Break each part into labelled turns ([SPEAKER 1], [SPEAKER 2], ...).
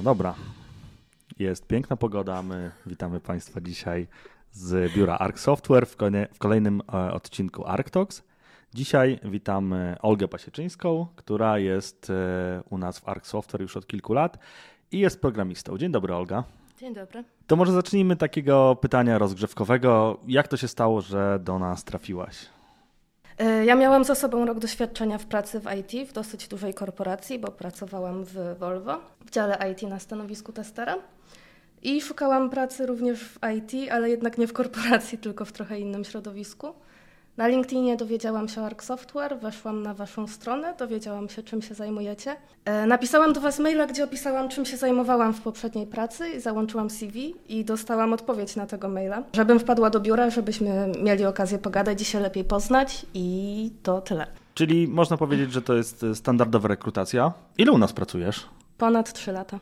[SPEAKER 1] No dobra. Jest piękna pogoda. My witamy Państwa dzisiaj z biura Arc Software w, w kolejnym e, odcinku ArcTalks. Dzisiaj witamy Olgę Pasieczyńską, która jest e, u nas w Arc Software już od kilku lat i jest programistą. Dzień dobry, Olga.
[SPEAKER 2] Dzień dobry.
[SPEAKER 1] To może zacznijmy takiego pytania rozgrzewkowego. Jak to się stało, że do nas trafiłaś?
[SPEAKER 2] E, ja miałam za sobą rok doświadczenia w pracy w IT w dosyć dużej korporacji, bo pracowałam w Volvo w dziale IT na stanowisku testera. I szukałam pracy również w IT, ale jednak nie w korporacji, tylko w trochę innym środowisku. Na LinkedInie dowiedziałam się o Arc Software, weszłam na Waszą stronę, dowiedziałam się, czym się zajmujecie. E, napisałam do Was maila, gdzie opisałam, czym się zajmowałam w poprzedniej pracy i załączyłam CV i dostałam odpowiedź na tego maila, żebym wpadła do biura, żebyśmy mieli okazję pogadać i się lepiej poznać i to tyle.
[SPEAKER 1] Czyli można powiedzieć, że to jest standardowa rekrutacja. Ile u nas pracujesz?
[SPEAKER 2] Ponad 3 lata.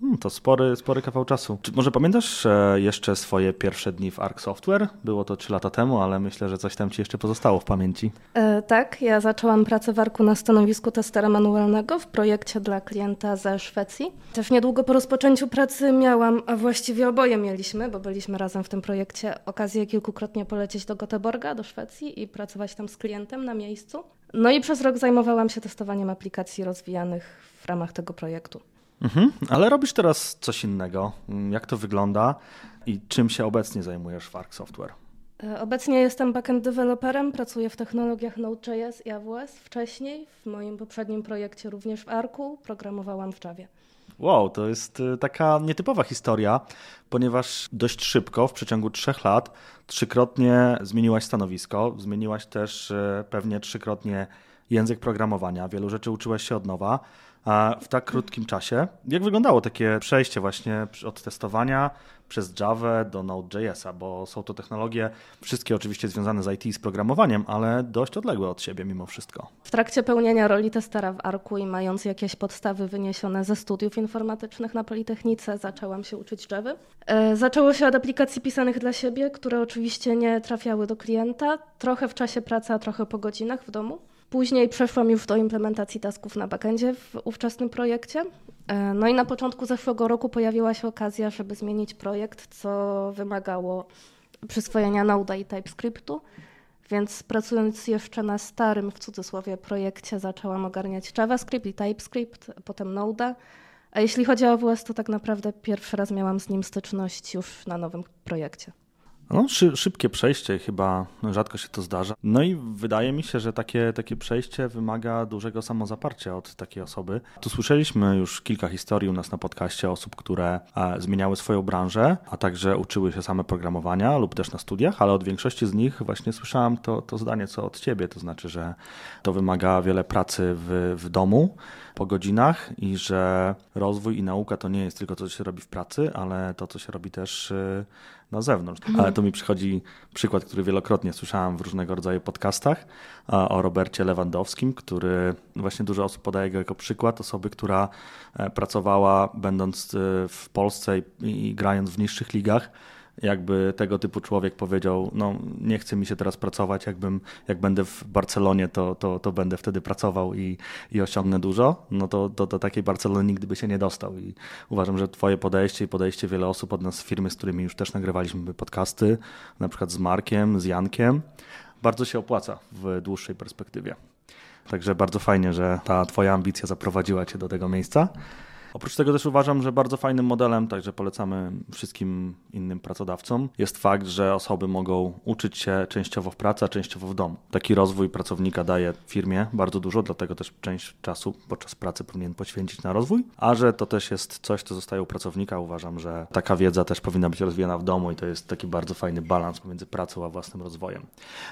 [SPEAKER 1] Hmm, to spory, spory kawał czasu. Czy może pamiętasz jeszcze swoje pierwsze dni w Arc Software? Było to 3 lata temu, ale myślę, że coś tam ci jeszcze pozostało w pamięci.
[SPEAKER 2] E, tak, ja zaczęłam pracę w Arku na stanowisku testera manualnego w projekcie dla klienta ze Szwecji. Też niedługo po rozpoczęciu pracy miałam, a właściwie oboje mieliśmy, bo byliśmy razem w tym projekcie, okazję kilkukrotnie polecieć do Göteborga, do Szwecji i pracować tam z klientem na miejscu. No i przez rok zajmowałam się testowaniem aplikacji rozwijanych w ramach tego projektu.
[SPEAKER 1] Mhm, ale robisz teraz coś innego. Jak to wygląda i czym się obecnie zajmujesz w Arc Software?
[SPEAKER 2] E, obecnie jestem backend developerem, pracuję w technologiach Node.js i AWS. Wcześniej w moim poprzednim projekcie również w Arku programowałam w Javie.
[SPEAKER 1] Wow, to jest y, taka nietypowa historia, ponieważ dość szybko, w przeciągu trzech lat, trzykrotnie zmieniłaś stanowisko, zmieniłaś też y, pewnie trzykrotnie język programowania, wielu rzeczy uczyłaś się od nowa w tak krótkim czasie. Jak wyglądało takie przejście właśnie od testowania przez Java do Node.jsa, bo są to technologie wszystkie oczywiście związane z IT i z programowaniem, ale dość odległe od siebie mimo wszystko.
[SPEAKER 2] W trakcie pełnienia roli testera w Arku i mając jakieś podstawy wyniesione ze studiów informatycznych na Politechnice, zaczęłam się uczyć Java. E, zaczęło się od aplikacji pisanych dla siebie, które oczywiście nie trafiały do klienta, trochę w czasie pracy, a trochę po godzinach w domu. Później przeszłam już do implementacji tasków na backendzie w ówczesnym projekcie. E, no i na początku zeszłego roku pojawiła się okazja, żeby zmienić projekt, co wymagało przyswojenia Node i TypeScriptu. Więc pracując jeszcze na starym, w cudzysłowie, projekcie, zaczęłam ogarniać JavaScript i TypeScript, potem Node. A jeśli chodzi o AWS, to tak naprawdę pierwszy raz miałam z nim styczność już na nowym projekcie.
[SPEAKER 1] No, szy, szybkie przejście, chyba rzadko się to zdarza. No i wydaje mi się, że takie, takie przejście wymaga dużego samozaparcia od takiej osoby. Tu słyszeliśmy już kilka historii u nas na podcaście osób, które e, zmieniały swoją branżę, a także uczyły się same programowania lub też na studiach, ale od większości z nich właśnie słyszałem to, to zdanie, co od ciebie, to znaczy, że to wymaga wiele pracy w, w domu po godzinach i że rozwój i nauka to nie jest tylko to, co się robi w pracy, ale to, co się robi też y, na zewnątrz. Mhm. Ale tu mi przychodzi przykład, który wielokrotnie słyszałem w różnego rodzaju podcastach o Robercie Lewandowskim, który właśnie dużo osób podaje go jako przykład osoby, która e, pracowała będąc y, w Polsce i, i grając w niższych ligach jakby tego typu człowiek powiedział, no nie chce mi się teraz pracować, jakbym, jak będę w Barcelonie, to, to, to będę wtedy pracował i, i osiągnę dużo, no to do, takiej Barcelony nigdy by się nie dostał i uważam, że twoje podejście i podejście wiele osób od nas firmy, z którymi już też nagrywaliśmy podcasty, na przykład z Markiem, z Jankiem, bardzo się opłaca w dłuższej perspektywie. Także bardzo fajnie, że ta twoja ambicja zaprowadziła cię do tego miejsca. Oprócz tego też uważam, że bardzo fajnym modelem, także polecamy wszystkim innym pracodawcom, jest fakt, że osoby mogą uczyć się częściowo w pracy, a częściowo w domu. Taki rozwój pracownika daje firmie bardzo dużo, dlatego też część czasu podczas pracy powinien poświęcić na rozwój, a że to też jest coś, co zostaje u pracownika, uważam, że taka wiedza też powinna być rozwijana w domu i to jest taki bardzo fajny balans pomiędzy pracą a własnym rozwojem.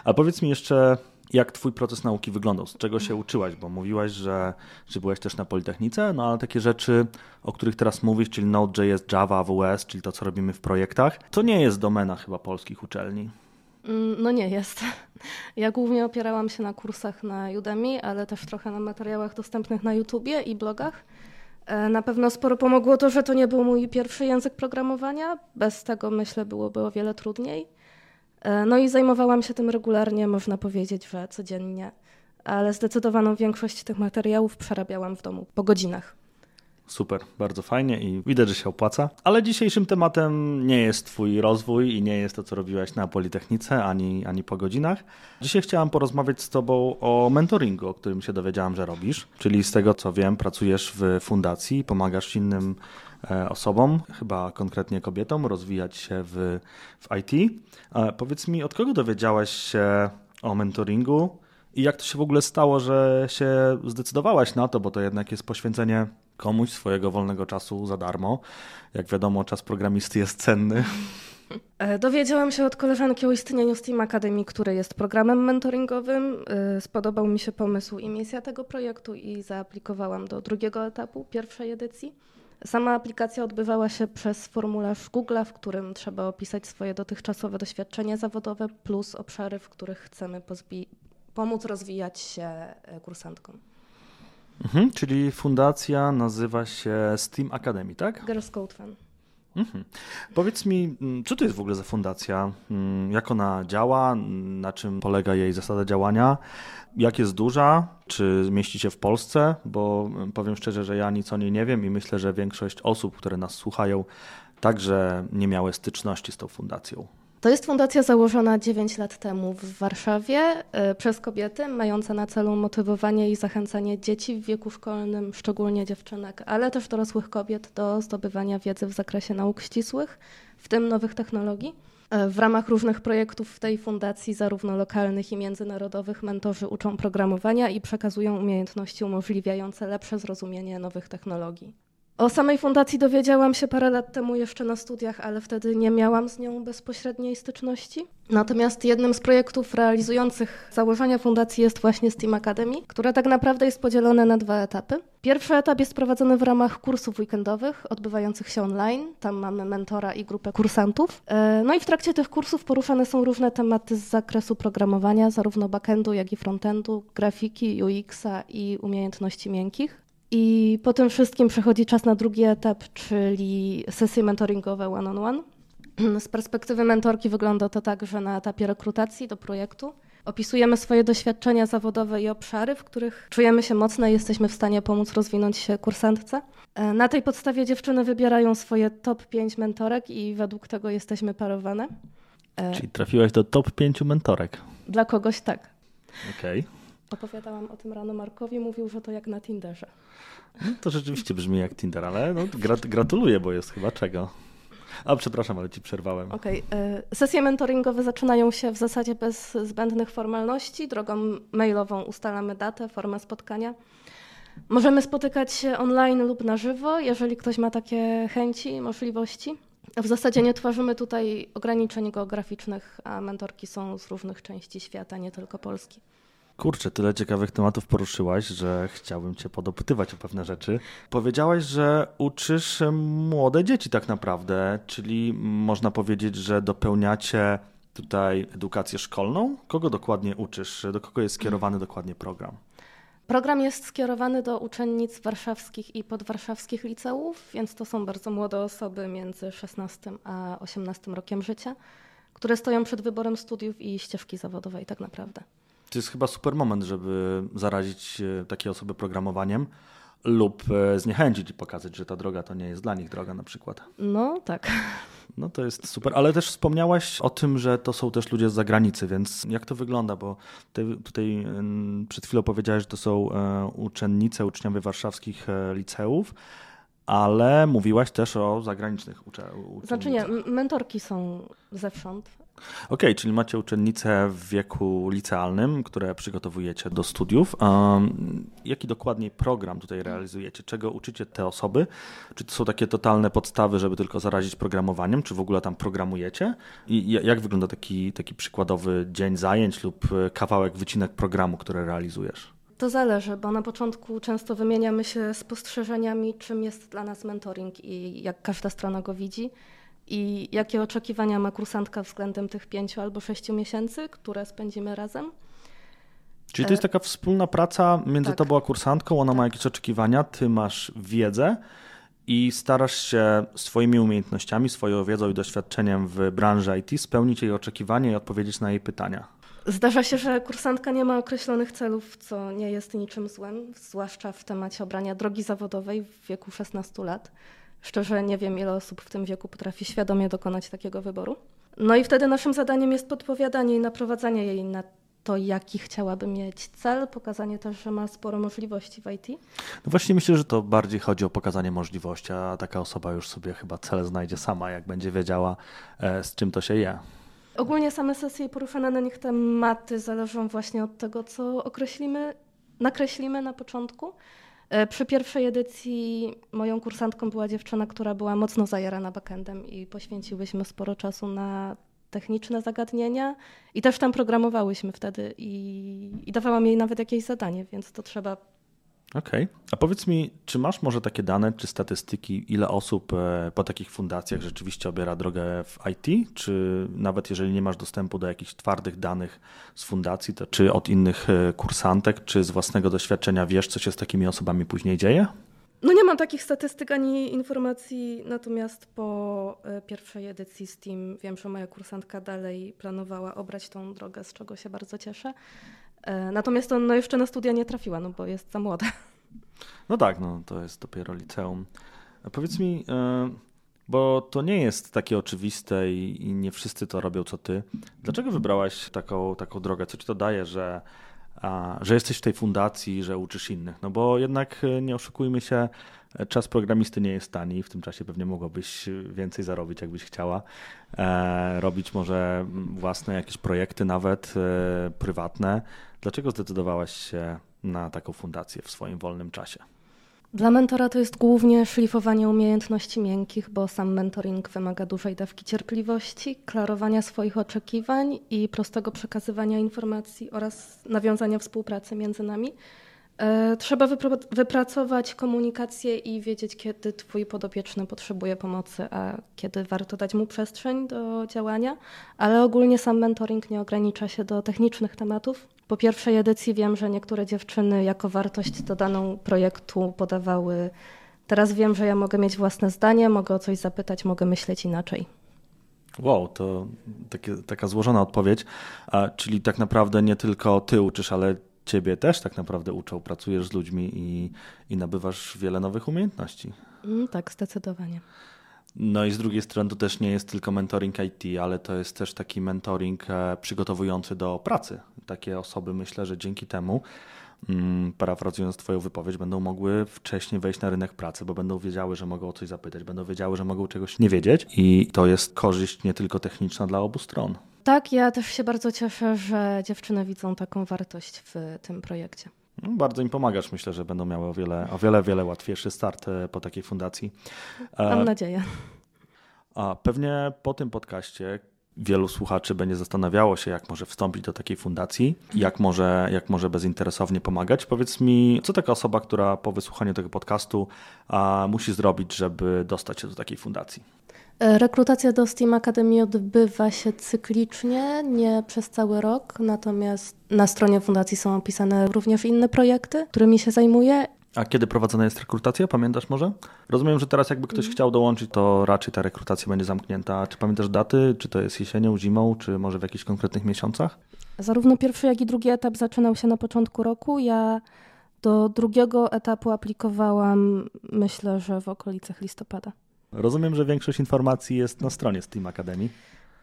[SPEAKER 1] A powiedz mi jeszcze, jak twój proces nauki wyglądał? Z czego się uczyłaś? Bo mówiłaś, że, że byłeś też na Politechnice, no ale takie rzeczy, o których teraz mówisz, czyli Node.js, Java, AWS, czyli to, co robimy w projektach, to nie jest domena chyba polskich uczelni.
[SPEAKER 2] Mm, no nie jest. Ja głównie opierałam się na kursach na Udemy, ale też trochę na materiałach dostępnych na YouTubie i blogach. E, na pewno sporo pomogło to, że to nie był mój pierwszy język programowania. Bez tego myślę byłoby o wiele trudniej. E, no i zajmowałam się tym regularnie, można powiedzieć, że codziennie, ale zdecydowaną większość tych materiałów przerabiałam w domu po godzinach.
[SPEAKER 1] Super, bardzo fajnie i widać, że się opłaca. Ale dzisiejszym tematem nie jest Twój rozwój i nie jest to, co robiłaś na Politechnice, ani, ani po godzinach. Dzisiaj chciałam porozmawiać z Tobą o mentoringu, o którym się dowiedziałam, że robisz. Czyli z tego, co wiem, pracujesz w fundacji, pomagasz innym osobom, chyba konkretnie kobietom, rozwijać się w, w IT. E, powiedz mi, od kogo dowiedziałaś się o mentoringu i jak to się w ogóle stało, że się zdecydowałaś na to, bo to jednak jest poświęcenie komuś swojego wolnego czasu za darmo. Jak wiadomo, czas programisty jest cenny.
[SPEAKER 2] E, dowiedziałam się od koleżanki o istnieniu Steam Academy, który jest programem mentoringowym. E, spodobał mi się pomysł i misja tego projektu i zaaplikowałam do drugiego etapu pierwszej edycji. Sama aplikacja odbywała się przez formularz Google, w którym trzeba opisać swoje dotychczasowe doświadczenie zawodowe plus obszary, w których chcemy pomóc rozwijać się e, kursantkom.
[SPEAKER 1] Mhm, czyli fundacja nazywa się Steam Academy, tak?
[SPEAKER 2] Girls Code Fan.
[SPEAKER 1] Mhm. Powiedz mi, mm, co to jest w ogóle za fundacja? Mm, jak ona działa? Na czym polega jej zasada działania? Jak jest duża? Czy mieści się w Polsce? Bo mm, powiem szczerze, że ja nic o niej nie wiem i myślę, że większość osób, które nas słuchają, także nie miały styczności z tą fundacją.
[SPEAKER 2] To jest fundacja założona 9 lat temu w Warszawie y, przez kobiety, mająca na celu motywowanie i zachęcanie dzieci w wieku szkolnym, szczególnie dziewczynek, ale też dorosłych kobiet do zdobywania wiedzy w zakresie nauk ścisłych, w tym nowych technologii. Y, w ramach różnych projektów w tej fundacji, zarówno lokalnych i międzynarodowych, mentorzy uczą programowania i przekazują umiejętności umożliwiające lepsze zrozumienie nowych technologii. O samej fundacji dowiedziałam się parę lat temu jeszcze na studiach, ale wtedy nie miałam z nią bezpośredniej styczności. Natomiast jednym z projektów realizujących założenia fundacji jest właśnie Steam Academy, które tak naprawdę jest podzielone na dwa etapy. Pierwszy etap jest prowadzony w ramach kursów weekendowych odbywających się online. Tam mamy mentora i grupę kursantów. E, no i w trakcie tych kursów poruszane są różne tematy z zakresu programowania, zarówno backendu, jak i frontendu, grafiki, UX-a i umiejętności miękkich. I po tym wszystkim przechodzi czas na drugi etap, czyli sesje mentoringowe one-on-one. Z perspektywy mentorki wygląda to tak, że na etapie rekrutacji do projektu opisujemy swoje doświadczenia zawodowe i obszary, w których czujemy się mocne i jesteśmy w stanie pomóc rozwinąć się kursantce. E, na tej podstawie dziewczyny wybierają swoje top 5 mentorek i według tego jesteśmy parowane.
[SPEAKER 1] E, czyli trafiłaś do top 5 mentorek?
[SPEAKER 2] Dla kogoś tak.
[SPEAKER 1] Okej. Okay.
[SPEAKER 2] Opowiadałam o tym rano Markowi, mówił, że to jak na Tinderze.
[SPEAKER 1] No, to rzeczywiście brzmi jak Tinder, ale no, grat gratuluję, bo jest chyba czego. A przepraszam, ale ci przerwałem.
[SPEAKER 2] Okej. Okay. Sesje mentoringowe zaczynają się w zasadzie bez zbędnych formalności. Drogą mailową ustalamy datę, formę spotkania. Możemy spotykać się online lub na żywo, jeżeli ktoś ma takie chęci i możliwości. W zasadzie nie tworzymy tutaj ograniczeń geograficznych, a mentorki są z różnych części świata, nie tylko Polski.
[SPEAKER 1] Kurczę, tyle ciekawych tematów poruszyłaś, że chciałbym cię podopytywać o pewne rzeczy. Powiedziałaś, że uczysz młode dzieci tak naprawdę, czyli można powiedzieć, że dopełniacie tutaj edukację szkolną. Kogo dokładnie uczysz? Do kogo jest skierowany dokładnie program?
[SPEAKER 2] Program jest skierowany do uczennic warszawskich i podwarszawskich liceów, więc to są bardzo młode osoby między 16 a 18 rokiem życia, które stoją przed wyborem studiów i ścieżki zawodowej tak naprawdę.
[SPEAKER 1] To jest chyba super moment, żeby zarazić e, takie osoby programowaniem lub e, zniechęcić i pokazać, że ta droga to nie jest dla nich droga na przykład.
[SPEAKER 2] No tak.
[SPEAKER 1] No to jest super, ale też wspomniałaś o tym, że to są też ludzie z zagranicy, więc jak to wygląda? Bo tutaj, tutaj przed chwilą powiedziałeś, że to są e, uczennice, uczniowie warszawskich liceów, ale mówiłaś też o zagranicznych uczelniach.
[SPEAKER 2] Znaczy nie, mentorki są zewsząd.
[SPEAKER 1] Okej, okay, czyli macie uczennice w wieku licealnym, które przygotowujecie do studiów. Um, jaki dokładniej program tutaj realizujecie? Czego uczycie te osoby? Czy to są takie totalne podstawy, żeby tylko zarazić programowaniem? Czy w ogóle tam programujecie? I jak wygląda taki, taki przykładowy dzień zajęć lub kawałek, wycinek programu, który realizujesz?
[SPEAKER 2] To zależy, bo na początku często wymieniamy się spostrzeżeniami, czym jest dla nas mentoring i jak każda strona go widzi i jakie oczekiwania ma kursantka względem tych pięciu albo sześciu miesięcy, które spędzimy razem.
[SPEAKER 1] Czyli to jest taka wspólna praca między tak. tobą a kursantką, ona tak. ma jakieś oczekiwania, ty masz wiedzę i starasz się swoimi umiejętnościami, swoją wiedzą i doświadczeniem w branży IT spełnić jej oczekiwania i odpowiedzieć na jej pytania.
[SPEAKER 2] Zdarza się, że kursantka nie ma określonych celów, co nie jest niczym złym, zwłaszcza w temacie obrania drogi zawodowej w wieku 16 lat. Szczerze nie wiem, ile osób w tym wieku potrafi świadomie dokonać takiego wyboru. No i wtedy naszym zadaniem jest podpowiadanie i naprowadzanie jej na to, jaki chciałaby mieć cel, pokazanie też, że ma sporo możliwości w IT.
[SPEAKER 1] No właśnie myślę, że to bardziej chodzi o pokazanie możliwości, a taka osoba już sobie chyba cel znajdzie sama, jak będzie wiedziała, e, z czym to się je.
[SPEAKER 2] Ogólnie same sesje i poruszane na nich tematy zależą właśnie od tego, co określimy, nakreślimy na początku. E, przy pierwszej edycji moją kursantką była dziewczyna, która była mocno zajarana backendem i poświęciłyśmy sporo czasu na techniczne zagadnienia. I też tam programowałyśmy wtedy i, i dawałam jej nawet jakieś zadanie, więc to trzeba
[SPEAKER 1] Okej. Okay. A powiedz mi, czy masz może takie dane czy statystyki, ile osób e, po takich fundacjach rzeczywiście obiera drogę w IT? Czy nawet jeżeli nie masz dostępu do jakichś twardych danych z fundacji, to czy od innych e, kursantek, czy z własnego doświadczenia wiesz, co się z takimi osobami później dzieje?
[SPEAKER 2] No nie mam takich statystyk ani informacji, natomiast po e, pierwszej edycji Steam wiem, że moja kursantka dalej planowała obrać tą drogę, z czego się bardzo cieszę. E, natomiast no, jeszcze na studia nie trafiła, no bo jest za młoda.
[SPEAKER 1] No tak, no to jest dopiero liceum. A powiedz mi, e, bo to nie jest takie oczywiste i, nie wszyscy to robią co ty. Dlaczego wybrałaś taką, taką drogę? Co ci to daje, że, że jesteś w tej fundacji, że uczysz innych? No bo jednak e, nie oszukujmy się, czas programisty nie jest tani, w tym czasie pewnie mogłabyś więcej zarobić, jakbyś chciała. robić może własne jakieś projekty nawet prywatne. Dlaczego zdecydowałaś się na taką fundację w swoim wolnym czasie?
[SPEAKER 2] Dla mentora to jest głównie szlifowanie umiejętności miękkich, bo sam mentoring wymaga dużej dawki cierpliwości, klarowania swoich oczekiwań i prostego przekazywania informacji oraz nawiązania współpracy między nami. E, trzeba wypracować komunikację i wiedzieć, kiedy Twój podopieczny potrzebuje pomocy, a kiedy warto dać mu przestrzeń do działania, ale ogólnie sam mentoring nie ogranicza się do technicznych tematów. Po pierwszej edycji wiem, że niektóre dziewczyny jako wartość dodaną projektu podawały. Teraz wiem, że ja mogę mieć własne zdanie, mogę o coś zapytać, mogę myśleć inaczej.
[SPEAKER 1] Wow, to takie, taka złożona odpowiedź. A, czyli tak naprawdę nie tylko ty uczysz, ale ciebie też tak naprawdę uczą, pracujesz z ludźmi i, i nabywasz wiele nowych umiejętności.
[SPEAKER 2] Mm, tak, zdecydowanie.
[SPEAKER 1] No i z drugiej strony to też nie jest tylko mentoring IT, ale to jest też taki mentoring e, przygotowujący do pracy. Takie osoby myślę, że dzięki temu, mm, parafrazując Twoją wypowiedź, będą mogły wcześniej wejść na rynek pracy, bo będą wiedziały, że mogą o coś zapytać, będą wiedziały, że mogą czegoś nie wiedzieć i to jest korzyść nie tylko techniczna dla obu stron.
[SPEAKER 2] Tak, ja też się bardzo cieszę, że dziewczyny widzą taką wartość w tym projekcie.
[SPEAKER 1] No, bardzo im pomagasz. Myślę, że będą miały o wiele, o wiele, wiele łatwiejszy start e, po takiej fundacji.
[SPEAKER 2] Mam nadzieję.
[SPEAKER 1] A pewnie po tym podcaście wielu słuchaczy będzie zastanawiało się, jak może wstąpić do takiej fundacji, jak może, jak może bezinteresownie pomagać. Powiedz mi, co taka osoba, która po wysłuchaniu tego podcastu a, musi zrobić, żeby dostać się do takiej fundacji?
[SPEAKER 2] E, rekrutacja do Steam Academy odbywa się cyklicznie, nie przez cały rok, natomiast na stronie fundacji są opisane również inne projekty, którymi się zajmuję.
[SPEAKER 1] A kiedy prowadzona jest rekrutacja? Pamiętasz może? Rozumiem, że teraz jakby ktoś mm. chciał dołączyć, to raczej ta rekrutacja będzie zamknięta. Czy pamiętasz daty? Czy to jest jesienią, zimą, czy może w jakichś konkretnych miesiącach?
[SPEAKER 2] Zarówno pierwszy, jak i drugi etap zaczynał się na początku roku. Ja do drugiego etapu aplikowałam, myślę, że w okolicach listopada.
[SPEAKER 1] Rozumiem, że większość informacji jest na stronie Steam Academy.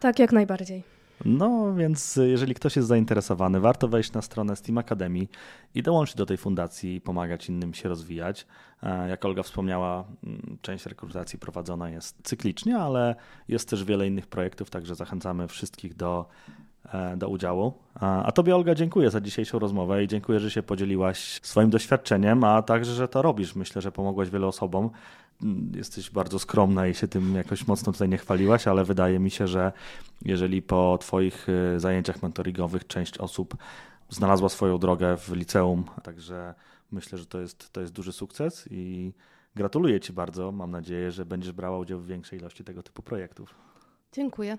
[SPEAKER 2] Tak, jak najbardziej.
[SPEAKER 1] No więc jeżeli ktoś jest zainteresowany, warto wejść na stronę Steam Academy i dołączyć do tej fundacji i pomagać innym się rozwijać. E, jak Olga wspomniała, mm, część rekrutacji prowadzona jest cyklicznie, ale jest też wiele innych projektów, także zachęcamy wszystkich do, e, do udziału. A Tobie, Olga, dziękuję za dzisiejszą rozmowę i dziękuję, że się podzieliłaś swoim doświadczeniem, a także, że to robisz. Myślę, że pomogłaś wielu osobom jesteś bardzo skromna i się tym jakoś mocno tutaj nie chwaliłaś, ale wydaje mi się, że jeżeli po Twoich y, zajęciach mentoringowych część osób znalazła swoją drogę w liceum, także myślę, że to jest, to jest duży sukces i gratuluję Ci bardzo. Mam nadzieję, że będziesz brała udział w większej ilości tego typu projektów.
[SPEAKER 2] Dziękuję.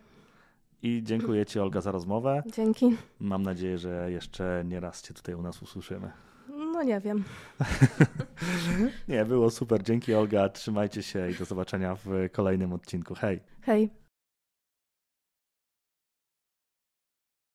[SPEAKER 1] I dziękuję Ci, Olga, za rozmowę.
[SPEAKER 2] Dzięki.
[SPEAKER 1] Mam nadzieję, że jeszcze nie raz Cię tutaj u nas usłyszymy.
[SPEAKER 2] No nie wiem.
[SPEAKER 1] nie, było super. Dzięki Olga. Trzymajcie się i do zobaczenia w kolejnym odcinku. Hej.
[SPEAKER 2] Hej.